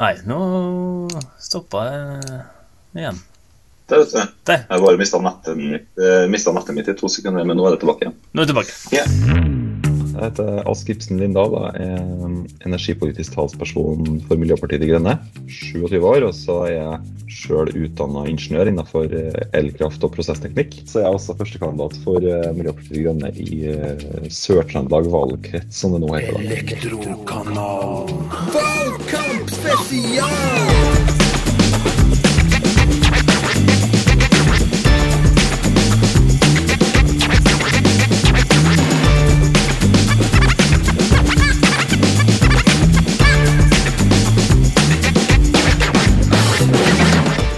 Nei, nå stoppa jeg igjen. Der, vet du. Der. Jeg bare mista nettet, mitt- eh, nettet mitt i to sekunder, men nå er det tilbake igjen. Nå er det tilbake. Yeah. Jeg heter Ask Ibsen Lindahl og er energipolitisk talsperson for Miljøpartiet De Grønne. 27 år, og så er jeg sjøl utdanna ingeniør innenfor eh, elkraft og prosessteknikk. Så jeg er også førstekandidat for eh, Miljøpartiet De Grønne i Sør-Trøndelag valgkrets, som det nå heter. Elektrokanalen. Spesial!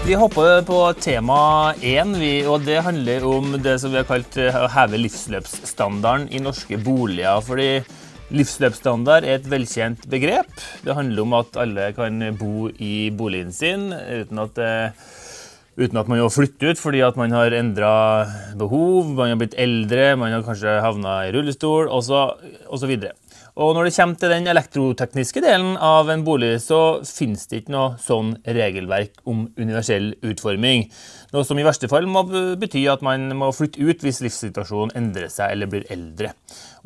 Vi hopper på tema én, og det handler om det som vi har kalt eh, å heve livsløpsstandarden i norske boliger. Fordi livsløpsstandard er et velkjent begrep. Det handler om at alle kan bo i boligen sin uten at, eh, uten at man må flytte ut fordi at man har endra behov, man har blitt eldre, man har kanskje havna i rullestol osv. Og når det kommer til den elektrotekniske delen av en bolig, så finnes det ikke noe sånn regelverk om universell utforming. Noe som i verste fall må bety at man må flytte ut hvis livssituasjonen endrer seg eller blir eldre.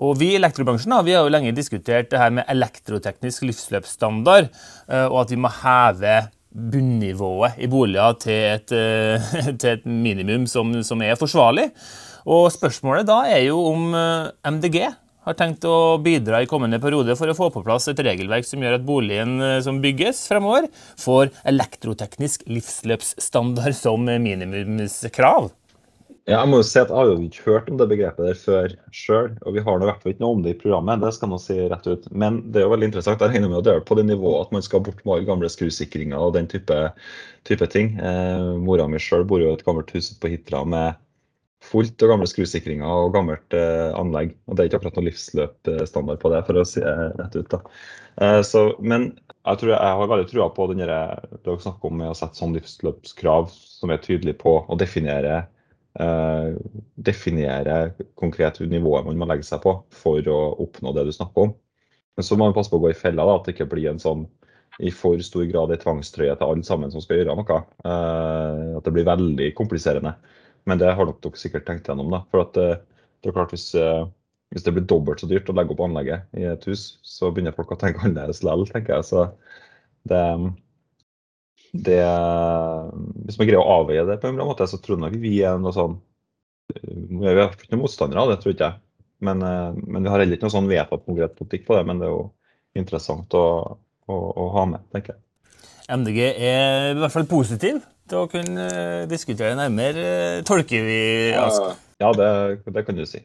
Og Vi i elektrobransjen vi har jo lenge diskutert det her med elektroteknisk livsløpsstandard, eh, og at vi må heve bunnivået i boliger til et, eh, til et minimum som, som er forsvarlig. Og spørsmålet da er jo om eh, MDG har tenkt å bidra i kommende periode for å få på plass et regelverk som gjør at boligen eh, som bygges fremover, får elektroteknisk livsløpsstandard som minimumskrav. Ja, jeg må jo si at jeg har jo ikke hørt om det begrepet der før sjøl, og vi har i hvert fall ikke noe om det i programmet. det skal jeg si rett ut. Men det er jo veldig interessant. Jeg regner med at det er på det nivået at man skal bort med gamle skrusikringer og den type, type ting. Eh, mora mi sjøl bor jo i et gammelt hus på Hitra med fullt av gamle skrusikringer og gammelt eh, anlegg. Og det er ikke akkurat noe livsløpsstandard på det, for å si det rett ut. da. Eh, så, men jeg, tror jeg har veldig trua på den det dere snakker om med å sette sånn livsløpskrav som er tydelig på å definere eh, definere konkret nivået man må legge seg på for å oppnå det du snakker om. Men så må man passe på å gå i fella, da, at det ikke blir en sånn i for stor grad en tvangstrøye til alle sammen som skal gjøre noe. Eh, at det blir veldig kompliserende. Men det har nok dere sikkert tenkt gjennom. da, for at eh, det er klart hvis, eh, hvis det blir dobbelt så dyrt å legge opp anlegget i et hus, så begynner folk å tenke annerledes likevel, tenker jeg. Så det, det Hvis man greier å avveie det på en bra måte, så tror jeg nok vi er noe sånn Vi er ikke noen motstandere av det, tror ikke jeg. Men, eh, men vi har heller ikke noe sånn vedtatt konkret politikk på det. Men det er jo interessant å, å, å ha med, tenker jeg. MDG er i hvert fall positiv å kunne diskutere nærmere, eh, tolker vi Ask. Ja, det, det kan du si.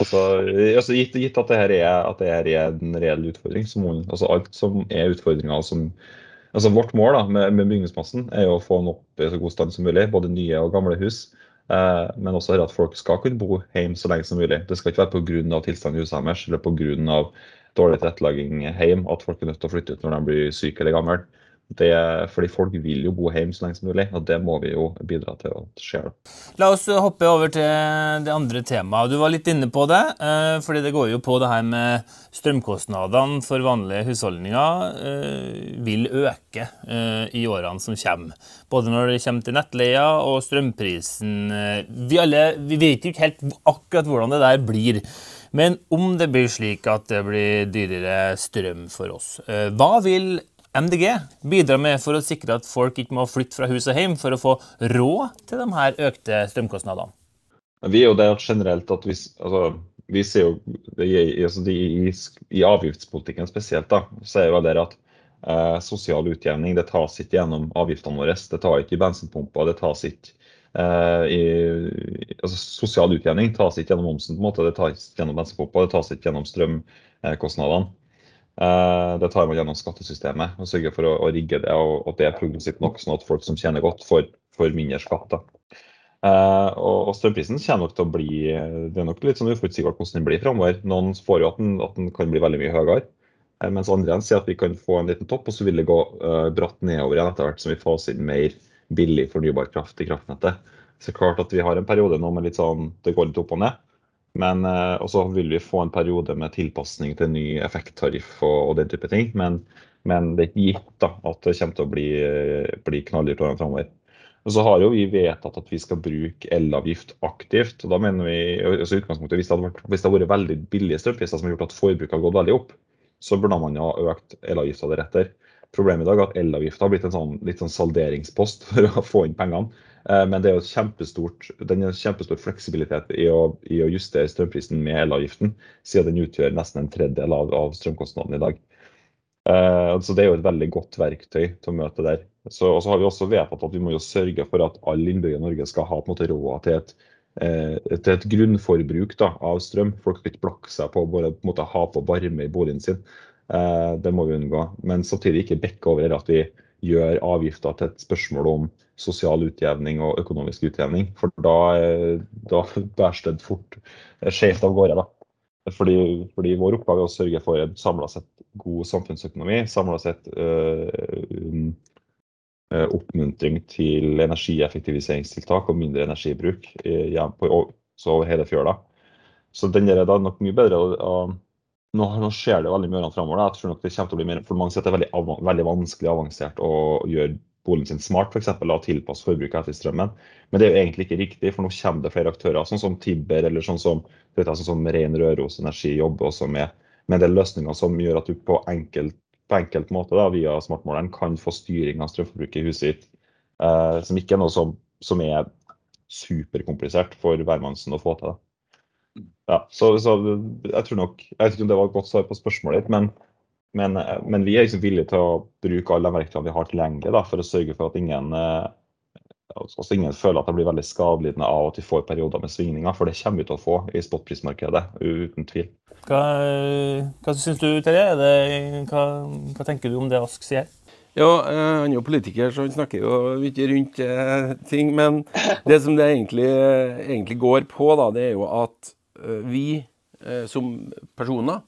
Også, altså gitt, gitt at det her er, at det her er en reell utfordring, så må altså alt som er utfordringer som altså Vårt mål da, med, med bygningsmassen er jo å få den opp i så god stand som mulig, både nye og gamle hus. Eh, men også at folk skal kunne bo hjemme så lenge som mulig. Det skal ikke være pga. tilstanden i huset deres eller pga. dårlig tilrettelegging hjemme at folk er nødt til å flytte ut når de blir syke eller gamle. Det, fordi folk vil jo bo hjemme så lenge som mulig, og det må vi jo bidra til at skjer. La oss hoppe over til det andre temaet. Du var litt inne på det, eh, fordi det går jo på det her med strømkostnadene for vanlige husholdninger eh, vil øke eh, i årene som kommer. Både når det kommer til nettleia og strømprisen. Vi, alle, vi vet jo ikke helt akkurat hvordan det der blir. Men om det blir slik at det blir dyrere strøm for oss, hva vil MDG bidrar med for å sikre at folk ikke må flytte fra hus og hjem for å få råd til de her økte strømkostnadene? Vi er jo der generelt at vi, altså, vi ser jo altså, de, i, i avgiftspolitikken spesielt, da, så er jo det at eh, sosial utjevning det tas ikke gjennom avgiftene våre. Det tar ikke i bensinpumpa, det tas ikke eh, i, altså, Sosial utjevning tas ikke gjennom momsen, på en måte, det tas ikke gjennom bensinpumpa, det tas ikke gjennom strømkostnadene. Eh, det tar man gjennom skattesystemet og sørger for å, å rigge det og at det er progressivt nok, sånn at folk som tjener godt, får, får mindre skatt. Eh, og, strømprisen kommer nok til å bli Det er nok litt sånn uforutsigbart hvordan den blir framover. Noen spår jo at den, at den kan bli veldig mye høyere, eh, mens andre sier at vi kan få en liten topp, og så vil det gå uh, bratt nedover igjen etter hvert som vi faser inn mer billig fornybar kraft i kraftnettet. Så klart at vi har en periode nå med litt sånn Det går litt opp og ned. Men eh, Og så vil vi få en periode med tilpasning til ny effekttariff og, og den type ting. Men Men det er ikke gitt da, at det kommer til å bli, bli knalldyrt årene framover. Og så har jo vi vedtatt at vi skal bruke elavgift aktivt. og da mener vi, altså utgangspunktet, Hvis det hadde vært, det hadde vært veldig billige strømpriser som har gjort at forbruket har gått veldig opp, så burde man ha økt elavgifta deretter. Problemet i dag er at elavgifta har blitt en sånn, litt sånn salderingspost for å få inn pengene. Eh, men det er jo kjempestort, den er kjempestor fleksibilitet i å, i å justere strømprisen med elavgiften, siden den utgjør nesten en tredjedel av, av strømkostnaden i dag. Uh, så Det er jo et veldig godt verktøy til å møte der. Så, og så har vi også vedtatt at vi må jo sørge for at alle innbyggere i Norge skal ha på en måte råd til et, uh, til et grunnforbruk da, av strøm. Folk skal ikke blakke seg på å bare på en måte ha på varme i boligen sin. Uh, det må vi unngå. Men samtidig ikke bekke over at vi gjør avgifter til et spørsmål om sosial utjevning og økonomisk utjevning. For da, da bæres det fort skjevt av gårde. da. Fordi, fordi, vår oppgave er å sørge for en samla sett god samfunnsøkonomi. Samla sett øh, øh, oppmuntring til energieffektiviseringstiltak og mindre energibruk øh, på, så over hele fjøla. Så den der er da nok mye bedre. Og, nå, nå, skjer det veldig mye framover. Jeg tror nok det til å bli mer, for mange sier at det er veldig, veldig vanskelig avansert å gjøre boligen sin smart, f.eks. og tilpasse forbruket etter strømmen. Men det er jo egentlig ikke riktig, for nå kommer det flere aktører, sånn som Tibber eller sånn som, vet, sånn som Ren Røros Energi jobber også med, med del løsninger som gjør at du på enkelt, på enkelt måte da, via smartmåleren kan få styring av strømforbruket i huset ditt. Eh, som ikke er noe som, som er superkomplisert for hvermannsen å få til. Da. Ja, så, så, jeg tror nok, jeg vet ikke om det var et godt svar på spørsmålet ditt, men men, men, vi er liksom villige til å bruke alle de verktøyene vi har tilgjengelig for å sørge for at ingen, eh, altså ingen føler at det blir veldig skadelidende av at vi får perioder med svingninger. For det kommer vi til å få i spotprismarkedet, uten tvil. Hva, hva syns du, Terje? Hva, hva, tenker du om det Ask sier? Ja, eh, Han er jo politiker, så han snakker jo mye rundt eh, ting. Men det som det egentlig, egentlig går på, da, det er jo at vi eh, som personer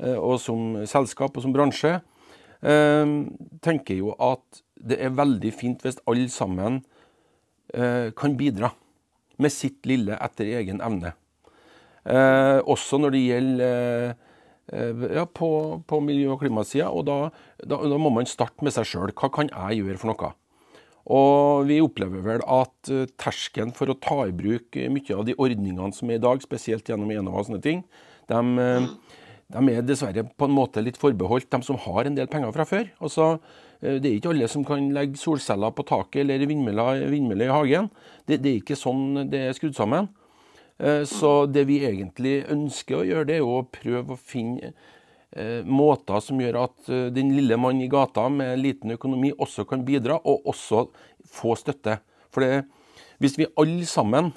Eh, og som selskap og som bransje, eh, tenker jo at det er veldig fint hvis alle sammen eh, kan bidra med sitt lille etter egen evne. Også når det gjelder ja, på, på miljø- og klimasida. Og da, da, da, må man starte med seg sjøl. Hva kan jeg gjøre for noe? Og vi opplever vel at terskelen for å ta i bruk mye av de ordningene som er i dag, spesielt gjennom Enova og sånne ting, de, de er dessverre på en måte litt forbeholdt dem som har en del penger fra før. Altså, det er ikke alle som kan legge solceller på taket eller vindmøller, i hagen. Det, det, er ikke sånn det er skrudd sammen. Eh, så det vi egentlig ønsker å gjøre, det er å prøve å finne eh, måter som gjør at den lille mann i gata med liten økonomi også kan bidra, og også få støtte. For det, hvis vi alle sammen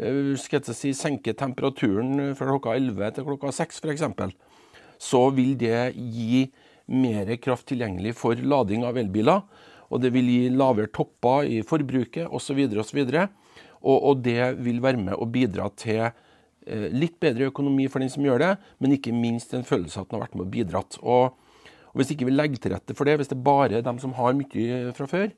Eh, skal jeg si, senker temperaturen fra klokka 11 til klokka 6 f.eks., så vil det gi mer kraft tilgjengelig for lading av elbiler. Og det vil gi lavere topper i forbruket osv. osv. Og, og det vil være med å bidra til eh, litt bedre økonomi for den som gjør det, men ikke minst en følelse av at den har vært med og bidratt. Og, og Hvis ikke vi legger til rette for det, hvis det bare er dem som har mye fra før,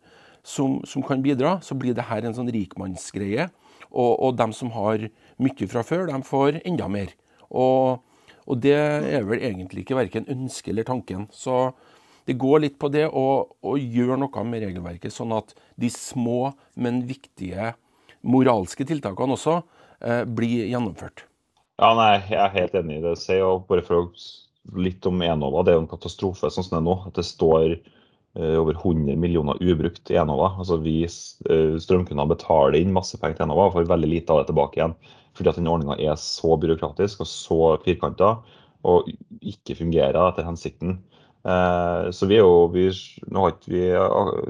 som, som kan bidra, så blir det her en sånn rikmannsgreie og, og dem som har mye fra før, de får enda mer. Og, og det er vel egentlig ikke verken ønsket eller tanken. Så det går litt på det å, gjøre noe med regelverket, sånn at de små, men viktige moralske tiltakene også eh, blir gjennomført. Ja, nei, Jeg er helt enig i det. Se, og bare for litt om Enova. Det er jo en katastrofe sånn som det er nå. At det står Eh, over 100 millioner ubrukt i Enova. Altså Vi eh, strømkunder betaler inn masse penger til Enova og får veldig lite av det tilbake igjen. Fordi at den ordninga er så byråkratisk og så firkanta og ikke fungerer etter hensikten. Eh, så vi er jo, vi, Nå har ikke vi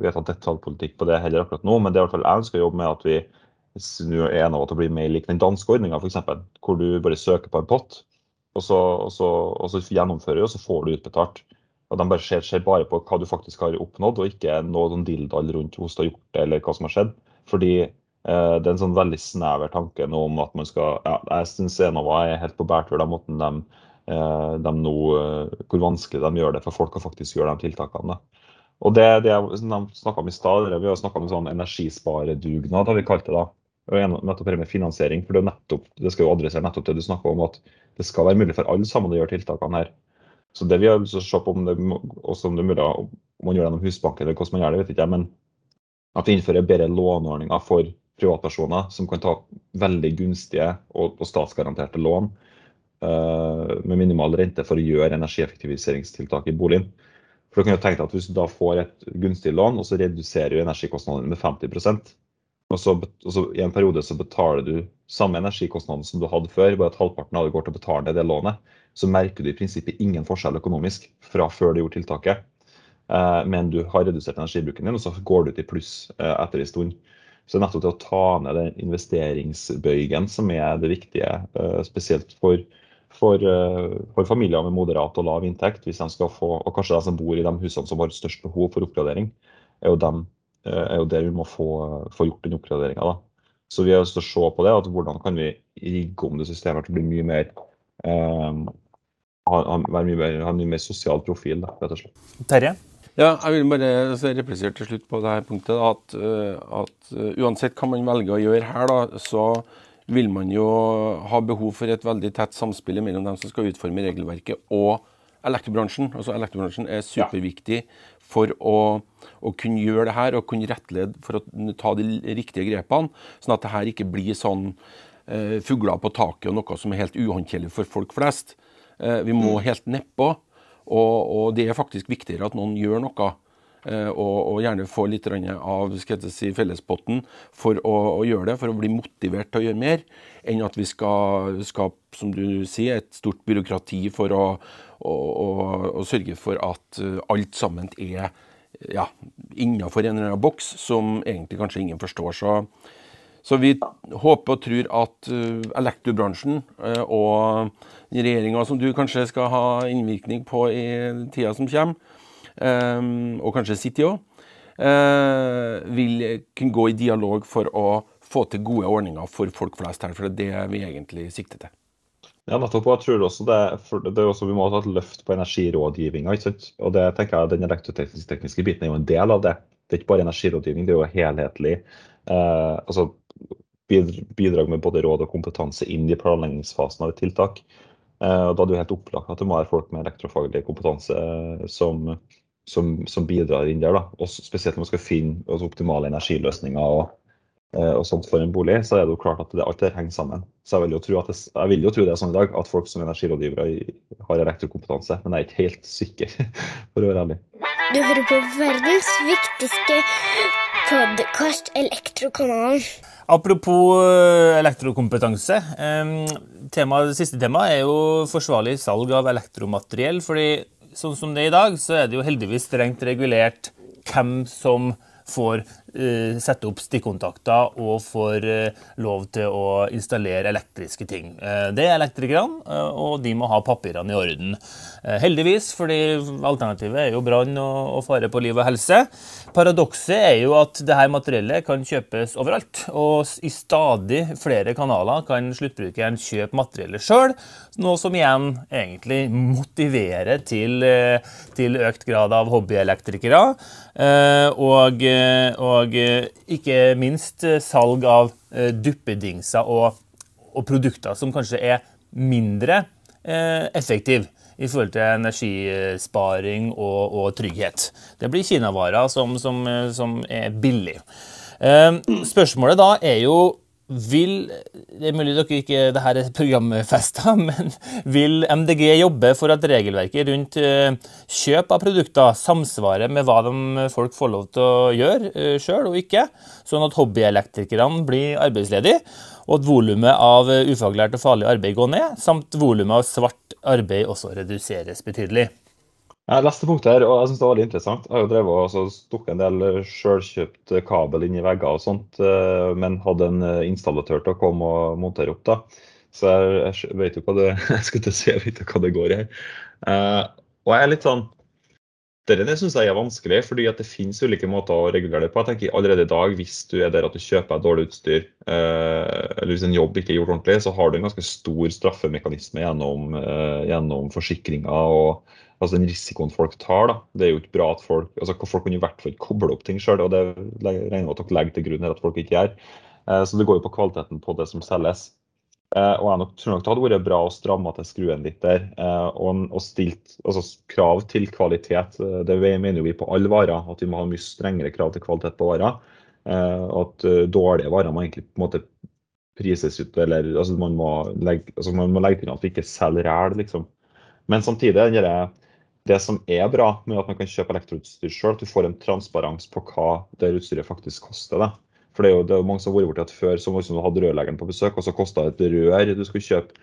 vedtatt detaljpolitikk på det heller akkurat nå, men det er hvert fall jeg ønsker å jobbe med at vi snur Enova til å bli mer lik den danske ordninga f.eks. Hvor du bare søker på en pott, og så, og så, og så gjennomfører du, og så får du utbetalt. Og De bare ser, ser, bare på hva du faktisk har oppnådd, og ikke noe sånn dildall rundt hvordan du har gjort det eller hva som har skjedd. Fordi eh, det er en sånn veldig snever tanke nå om at man skal ja, Jeg syns Enova er helt på bærtur, den måten de, eh, de nå, eh, hvor vanskelig de gjør det for folk å faktisk gjøre de tiltakene. Og det, det de snakka om i stad, vi har snakka om sånn energisparedugnad, har vi kalt det da. Og nettopp det med finansiering, for det, nettopp, det skal jo adressere nettopp det du snakker om, at det skal være mulig for alle sammen å gjøre tiltakene her. Så det vi har lyst til å se på om det, også om det er mulig om man gjør det gjennom Husbanken eller hvordan man gjør det, vet ikke jeg. Men at vi innfører bedre låneordninger for privatpersoner som kan ta veldig gunstige og, og statsgaranterte lån uh, med minimal rente for å gjøre energieffektiviseringstiltak i boligen. For du kan jo tenke deg at Hvis du da får et gunstig lån, og så reduserer du energikostnadene med 50 og så, og så I en periode så betaler du samme energikostnaden som du hadde før, bare at halvparten av det går til å betale ned det lånet, så merker du i prinsippet ingen forskjell økonomisk fra før du gjorde tiltaket. Eh, men du har redusert energibruken din, og så går du til pluss eh, etter en stund. Så det er nettopp til å ta ned den investeringsbøygen som er det viktige, eh, spesielt for, for, for familier med moderat og lav inntekt. hvis de skal få, Og kanskje de som bor i de husene som har størst behov for oppgradering, er jo, dem, er jo der vi må få, få gjort den oppgraderinga. Så vi har lyst til å se på det, at hvordan kan vi rigge om det systemet til å bli mye mer um, ha, ha, mye mer, ha en mye mer sosial profil, da, rett og slett. Terje? Ja, jeg vil bare replisere til slutt på det her punktet at, eh, at eh, uansett hva man velger å gjøre her, da, så vil man jo ha behov for et veldig tett samspill mellom dem som skal utforme regelverket og elektrobransjen. Altså Elektrobransjen er superviktig for å, å kunne gjøre det her og kunne rettlede for å ta de riktige grepene, sånn at det her ikke blir sånn eh, fugler på taket og noe som er helt uhåndterlig for folk flest. Eh, vi må helt nedpå. Og, og det er faktisk viktigere at noen gjør noe, og, og gjerne få litt av si, fellespotten for å, å gjøre det, for å bli motivert til å gjøre mer, enn at vi skal skape, som du sier, et stort byråkrati for å, å, å, sørge for at eh, alt sammen er ja, innafor en eller annen boks som egentlig kanskje ingen forstår. Så, så vi håper og tror at uh, elektrobransjen og regjeringa som du kanskje skal ha innvirkning på i tida som kommer, og kanskje City òg, uh, vil kunne gå i dialog for å få til gode ordninger for folk flest her. For det er det vi egentlig sikter til. Ja, nettopp. Og jeg tror også det, det er også, Vi må ha et løft på energirådgivninga. Og det tenker jeg Den elektrotekniske biten er jo en del av det. Det er ikke bare energirådgivning, det er jo helhetlig. Eh, altså Bidrag med både råd og kompetanse inn i planleggingsfasen av et tiltak. Eh, og Da er det jo helt opplagt at det må være folk med elektrofaglig kompetanse eh, som, som, som bidrar inn der. da. Og spesielt når man skal finne altså, optimale energiløsninger. og eh, og sånt for en bolig, så er det jo klart at det, alt det henger sammen. Så jeg vil jo tro at det, jeg vil jo tro det er sånn i dag at folk som energirådgivere har elektrokompetanse, men jeg er ikke helt sikker, for å være ærlig. Du hører på verdens viktigste podkast, Elektrokanalen. Apropos eh, elektrokompetanse. em, tema, det siste temaet er jo forsvarlig salg av elektromateriell. fordi sånn som det er i dag, så er det jo heldigvis strengt regulert hvem som får sette opp stikkontakter og får eh, lov til å installere elektriske ting. Eh, det er elektrikerne, eh, og de må ha papirene i orden. Eh, heldigvis, fordi alternativet er jo brann og, fare på liv og helse. Paradokset er jo at dette materiellet kan kjøpes overalt, og i stadig flere kanaler kan sluttbrukeren kjøpe materiellet sjøl, noe som igjen egentlig motiverer til, eh, til økt grad av hobbyelektrikere, og, og, eh, og eh, ikke minst eh, salg av eh, duppedingser og, og produkter som kanskje er mindre effektive i forhold til energisparing og, og trygghet. Det blir kinavarer som, som, som er billig. Spørsmålet da er jo vil, Det er mulig dere ikke det her er programfesta, men vil MDG jobbe for at regelverket rundt eh, kjøp av produkter samsvarer med hva de folk får lov til å gjøre sjøl og ikke, sånn at hobbyelektrikerne blir arbeidsledige, og at volumet av eh, ufaglært og farlig arbeid går ned, samt volumet av svart arbeid også reduseres betydelig? Jeg leste punktet her, og jeg synes det var veldig interessant. Jeg har jo drevet og altså, stukket en del selvkjøpt kabel inn i vegger og sånt, eh, men hadde en eh, installatør til å komme og montere opp. da. Så jeg, jeg vet jo hva det jeg skulle til å si, jeg vet jo hva det går i her. Eh, og jeg er litt sånn Dette syns jeg er vanskelig, fordi det finnes ulike måter å regulere det på. Jeg tenker Allerede i dag, hvis du er der at du kjøper dårlig utstyr, eh, eller hvis en jobb ikke er gjort ordentlig, så har du en ganske stor straffemekanisme gjennom, eh, gjennom forsikringer og altså den risikoen folk tar. da, Det er jo ikke bra at folk altså folk kan i hvert fall ikke koble opp ting sjøl, og det regner jeg med at dere legger til grunn her at folk ikke gjør. Eh, Så det går jo på kvaliteten på det som selges. Eh, og jeg nok, tror nok det hadde vært bra å stramme til skruen litt der. Eh, og, og stilt altså, krav til kvalitet. Eh, det mener jo vi på alle varer, at vi må ha mye strengere krav til kvalitet på varer. Og at dårlige varer må egentlig på en måte prises ut, eller altså, man, må legge, altså, man må legge til at vi ikke selger ræl, liksom. Men samtidig der, det som er bra med at man kan kjøpe elektroutstyr sjøl, at du får en transparens på hva det utstyret faktisk koster. Da. For det er jo, det er mange som har vært borti at før som du hadde rørleggeren på besøk, og så kosta et rør du skulle kjøpe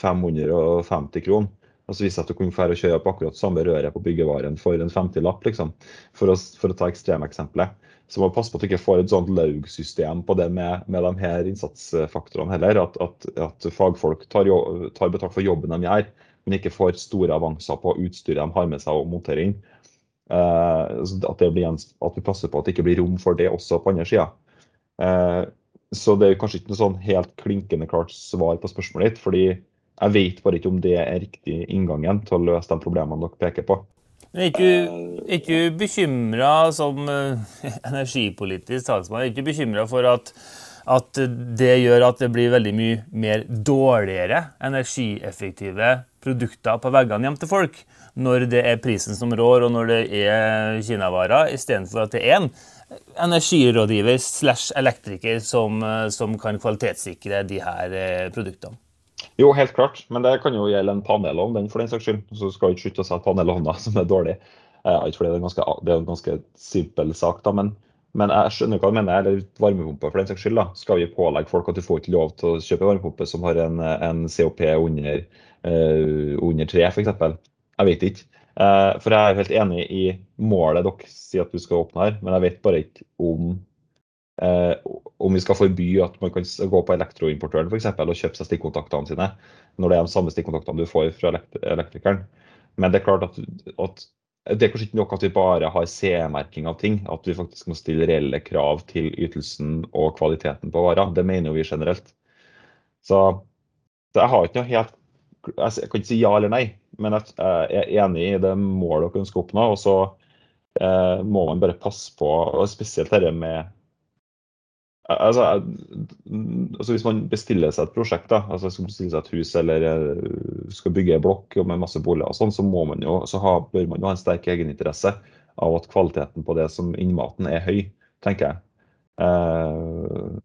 550 kroner. Og så viste at du kunne fære og kjøpe akkurat samme røret på byggevaren for en 50-lapp, liksom. For å, for å ta ekstremeksempelet. Så må passe på at du ikke får et sånt laugsystem på det med, med de her innsatsfaktorene heller. At, at, at fagfolk tar, jo, tar, betalt for jobben de gjør, men ikke får store avanser på utstyret de har med seg og montering. Uh, at, en, at, vi passer på at det ikke blir rom for det også på andre sida. Uh, så det er kanskje ikke noe sånn helt klinkende klart svar på spørsmålet ditt. fordi jeg vet bare ikke om det er riktig inngangen til å løse de problemene dere peker på. Er ikke, du bekymra som uh, energipolitisk talsmann er ikke bekymra for at, at, det gjør at det blir veldig mye mer dårligere energieffektive produkter på veggene hjem til folk, når det er prisen som rår, og når det er kinavarer, istedenfor at det er en energirådgiver slash elektriker som, eh, som kan kvalitetssikre de her eh, produktene? Jo, helt klart. Men det kan jo gjelde en panelovn, den for den saks skyld. Så skal ikke slutte å sette panelovner som er dårlig. Eh, ikke fordi det er, ganske, det er en ganske simpel sak, da, men, men jeg skjønner hva du mener. Eller varmepumpe for den saks skyld. da. Skal vi pålegge folk at du får ikke lov til å kjøpe varmepumpe som har en, en COP under, eh, under 3, f.eks.? Jeg vet ikke. Uh, for jeg er helt enig i målet dere sier at du skal åpne her, men jeg vet bare ikke om Eh, om vi skal forby at man kan gå på elektroimportøren eksempel, og kjøpe seg stikkontaktene sine, når det er de samme stikkontaktene du får fra elektrikeren. Men det er klart at, at det er kanskje ikke nok at vi bare har CE-merking av ting. At vi faktisk må stille reelle krav til ytelsen og kvaliteten på varer. Det mener jo vi generelt. Så jeg har ikke noe helt Jeg kan ikke si ja eller nei, men jeg er enig i det målet dere ønsker å oppnå. Og så eh, må man bare passe på, og spesielt dette med Altså, altså, Hvis man bestiller seg et prosjekt, da, altså skal bestille seg et hus eller eh, skal bygge en blokk med masse boliger, og sånn, så, må man jo, så ha, bør man jo ha en sterk egeninteresse av at kvaliteten på det som innmaten er høy, tenker jeg. Eh,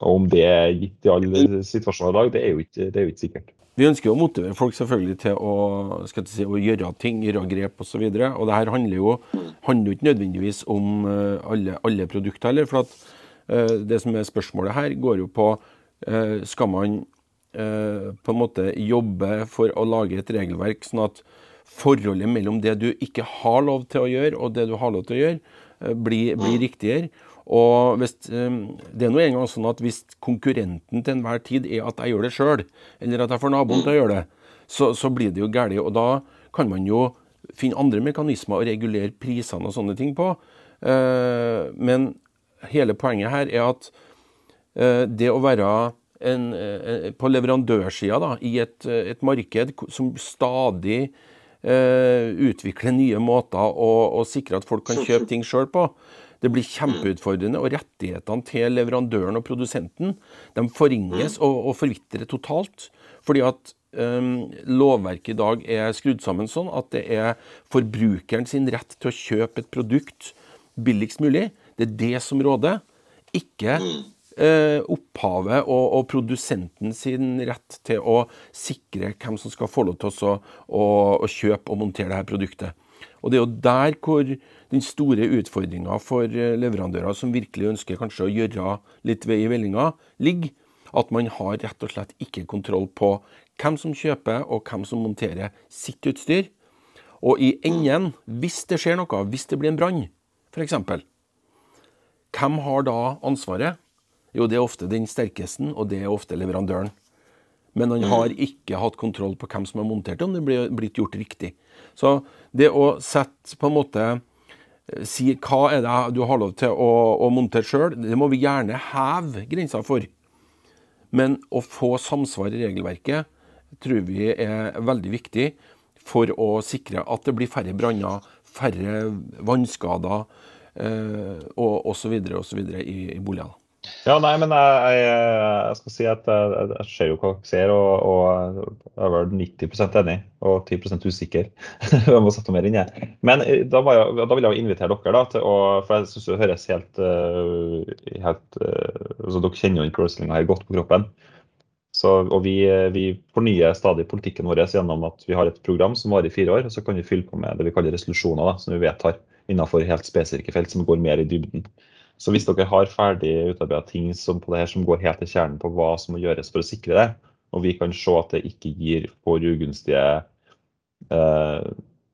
og Om det er gitt i alle situasjoner i dag, det er jo ikke, det er jo ikke sikkert. Vi ønsker å motivere folk selvfølgelig til å, si, å gjøre ting, gjøre grep osv. Og, så og det her handler jo, handler ikke nødvendigvis om eh, alle, alle produkter heller. for at uh, det som er spørsmålet her, går jo på uh, skal man uh, på en måte jobbe for å lage et regelverk sånn at forholdet mellom det du ikke har lov til å gjøre, og det du har lov til å gjøre, blir, blir riktigere. Og hvis, Det er nå engang sånn at hvis konkurrenten til enhver tid er at jeg gjør det sjøl, eller at jeg får naboen til å gjøre det, så, så blir det jo galt. Og da kan man jo finne andre mekanismer å regulere prisene og sånne ting på. Men hele poenget her er at uh, det å være en, på leverandørsida i et, et, marked som stadig utvikler nye måter å, å, sikre at folk kan kjøpe ting sjøl på, det blir kjempeutfordrende. Og rettighetene til leverandøren og produsenten de forringes og, og forvitrer totalt. Fordi at um, lovverket i dag er skrudd sammen sånn at det er forbrukeren sin rett til å kjøpe et produkt billigst mulig. Det er det som råder, ikke uh, opphavet og, og, produsenten sin rett til å sikre hvem som skal få lov til å, å, å kjøpe og montere dette produktet. Og Det er jo der hvor den store utfordringa for eh, leverandører som virkelig ønsker kanskje å gjøre litt vei i vellinga, ligger. At man har rett og slett ikke kontroll på hvem som kjøper og hvem som monterer sitt utstyr. Og i enden, hvis det skjer noe, hvis det blir en brann f.eks., hvem har da ansvaret? Jo, det er ofte den sterkeste, og det er ofte leverandøren. Men han har ikke hatt kontroll på hvem som har montert det, om det blir blitt gjort riktig. Så det å sette på en måte eh, Si hva er det du har lov til å, å montere sjøl, det må vi gjerne heve grensa for. Men å få samsvar i regelverket tror vi er veldig viktig for å sikre at det blir færre branner, færre vannskader, Eh, og osv. osv. i, i boligene. Ja, nei, men jeg, jeg, jeg skal si at jeg, jeg- ser jo hva dere ser, og, og jeg er vel 90% enig og 10 usikker. jeg må sette mer inn, jeg. Men eh, da, jeg, da vil jeg jo invitere dere, da, til å, for jeg syns det høres helt, eh, helt eh, altså Dere kjenner jo den her godt på kroppen. Så, og vi, vi fornyer stadig politikken vår gjennom at vi har et program som varer i fire år. og Så kan vi fylle på med det vi kaller resolusjoner, da, som vi vedtar innenfor helt spesifikke felt som går mer i dybden. Så hvis dere har ferdig utarbeidet ting som på det her som går helt til kjernen på hva som må gjøres for å sikre det, og vi kan se at det ikke gir for ugunstige eh,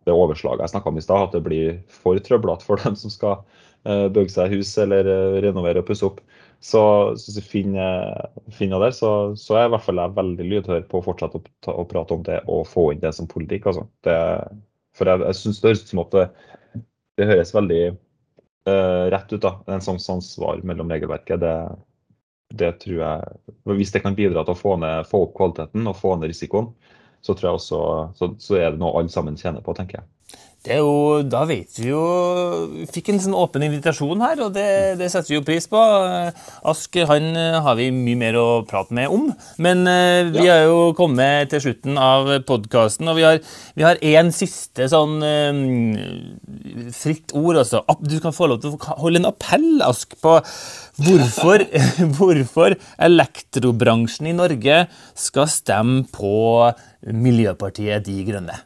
det overslaget jeg snakka om i stad, at det blir for trøblete for dem som skal eh, bygge seg hus eller eh, renovere og pusse opp. Så, så finner, finner der, så, så er i hvert fall jeg veldig lydhør på å fortsette å, ta, å prate om det og få inn det som politikk. Altså. Det, for jeg, jeg syns det høres ut som at det, det høres veldig eh, rett ut, da. En sånn samsvar mellom regelverket. Det, det tror jeg Hvis det kan bidra til å få, ned, få opp kvaliteten og få ned risikoen, så tror jeg også så, så er det noe alle sammen tjener på, tenker jeg. Det er jo, Da vet vi jo Vi fikk en sånn åpen invitasjon her, og det, det setter vi jo pris på. Ask han eh, har vi mye mer å prate med om. Men eh, vi har jo kommet til slutten av podkasten, og vi har, vi har en siste sånn eh, fritt ord. Altså. Du kan få lov til å holde en appell, Ask, på hvorfor, hvorfor elektrobransjen i Norge skal stemme på Miljøpartiet De Grønne.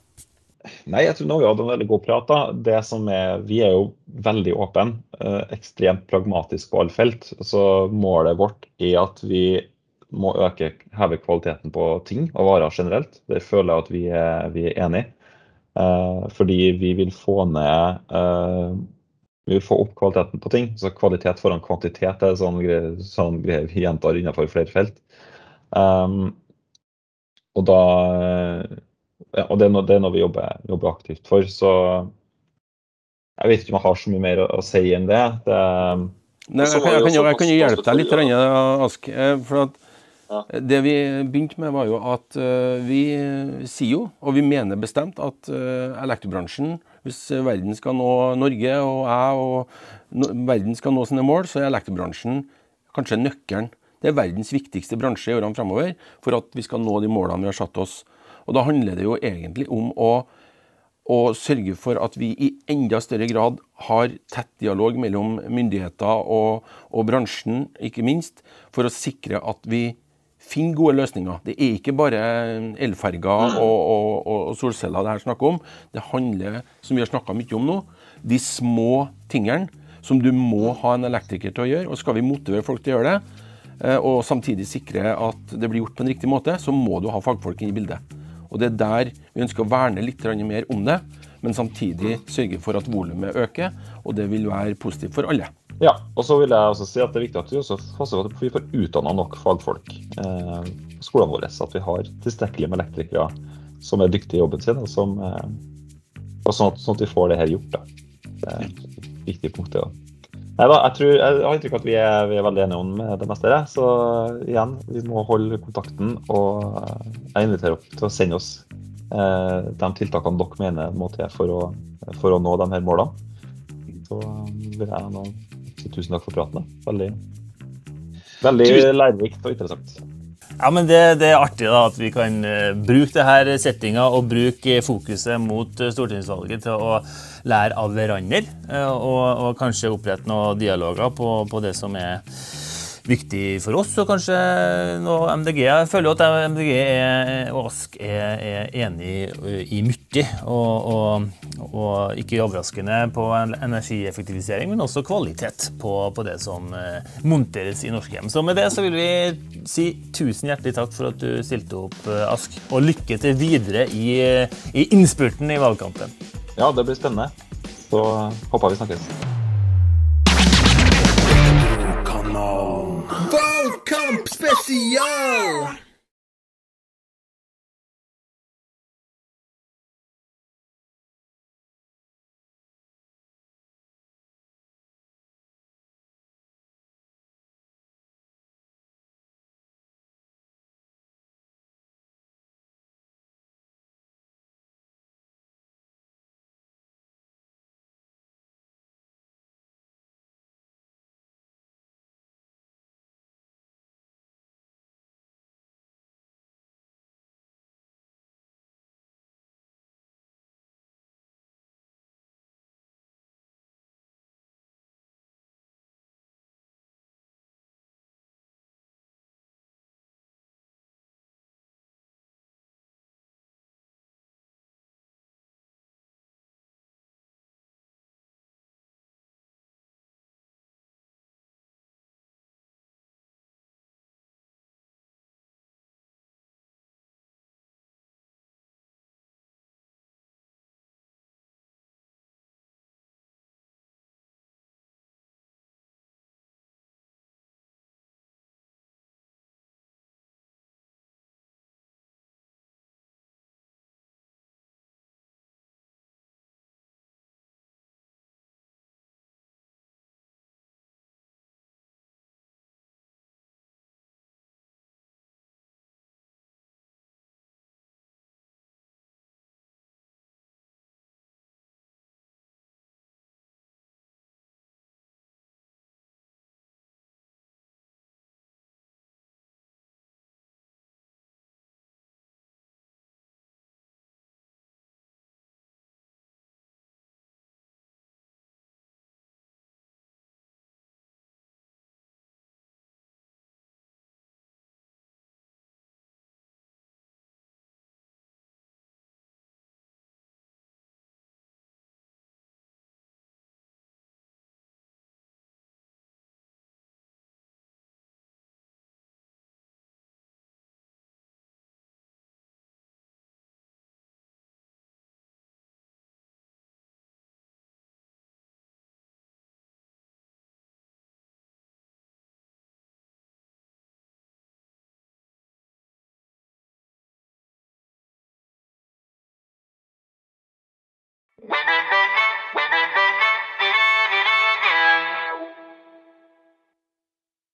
Nei, jeg tror nå vi hadde en veldig god prat. da. Det som er, Vi er jo veldig åpne, eh, ekstremt pragmatisk på alle felt. Så målet vårt er at vi må øke, heve kvaliteten på ting og varer generelt. Det føler jeg at vi er, vi er enig i. Eh, fordi vi vil få ned eh, Vi vil få opp kvaliteten på ting. Så kvalitet foran kvantitet er sånn greier, sånn greie vi gjentar innenfor flere felt. Um, og da ja, og det er noe, det er noe vi jobber, jobber aktivt for. Så jeg vet ikke om jeg har så mye mer å, å si enn det. det Nei, Og så jeg, kan, jeg, kan, jo- jeg kan jo hjelpe deg litt, ja. Ask. eh, For at Ja. Det vi begynte med, var jo at eh, vi sier jo, og vi mener bestemt, at eh, elektrobransjen, hvis verden skal nå Norge og jeg og no, verden skal nå sine mål, så er elektrobransjen kanskje nøkkelen. Det er verdens viktigste bransje i årene framover for at vi skal nå de målene vi har satt oss. Og da handler det jo egentlig om å å sørge for at vi i enda større grad har tett dialog mellom myndigheter og, og bransjen, ikke minst, for å sikre at vi finner gode løsninger. Det er ikke bare elferger og, og, og, solceller det her snakker om. Det handler, som vi har snakka mye om nå, de små tingene som du må ha en elektriker til å gjøre. Og skal vi motivere folk til å gjøre det, eh, og samtidig sikre at det blir gjort på en riktig måte, så må du ha fagfolk inn i bildet. Og Det er der vi ønsker å verne litt mer om det, men samtidig sørge for at volumet øker, og det vil være positivt for alle. Ja, og så vil jeg også si at det er viktig at vi også passer på at vi får utdanna nok fagfolk eh, på skolene våre. At vi har tilstrekkelig med elektrikere som er dyktige i jobben sin, og, som, eh, og sånn, at, sånn at vi får det her gjort. Da. Det er et viktig punkt. det også. Nei da, jeg, tror, jeg har inntrykk av at vi er, vi er veldig enige om det meste. her, Så igjen, vi må holde kontakten. Og jeg inviterer dere til å sende oss eh, de tiltakene dere mener må til for å, for å nå de her målene. Så vil jeg nå si tusen takk for praten. Veldig, veldig lærerikt og interessant. Ja, men det, det er artig da at vi kan eh, bruke det her settinga og bruke fokuset mot eh, stortingsvalget til å lære av hverandre. eh, Og, og kanskje opprette noen dialoger på, på det som er viktig for oss, og kanskje noe MDG. Jeg føler jo at MDG er, og Ask er, er enig i mye, og, og, og ikke overraskende på energieffektivisering, men også kvalitet på, på det som eh, monteres i norske hjem. Så med det så vil vi si tusen hjertelig takk for at du stilte opp, eh, Ask, og lykke til videre i, i innspurten i valgkampen. Ja, det blir spennende. Så håper vi snakkes. Spécial!